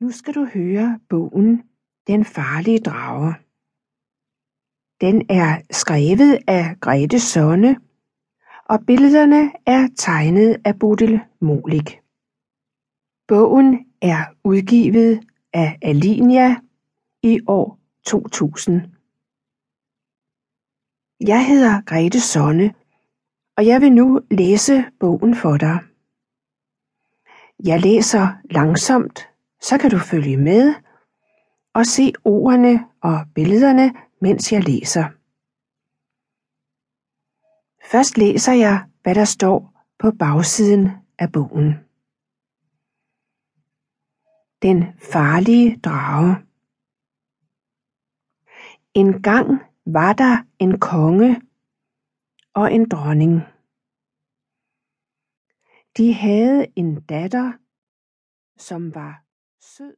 Nu skal du høre bogen Den farlige drage. Den er skrevet af Grete Sonne, og billederne er tegnet af Bodil Molik. Bogen er udgivet af Alinia i år 2000. Jeg hedder Grete Sonne, og jeg vil nu læse bogen for dig. Jeg læser langsomt, så kan du følge med og se ordene og billederne, mens jeg læser. Først læser jeg, hvad der står på bagsiden af bogen. Den farlige drage. En gang var der en konge og en dronning. De havde en datter, som var す。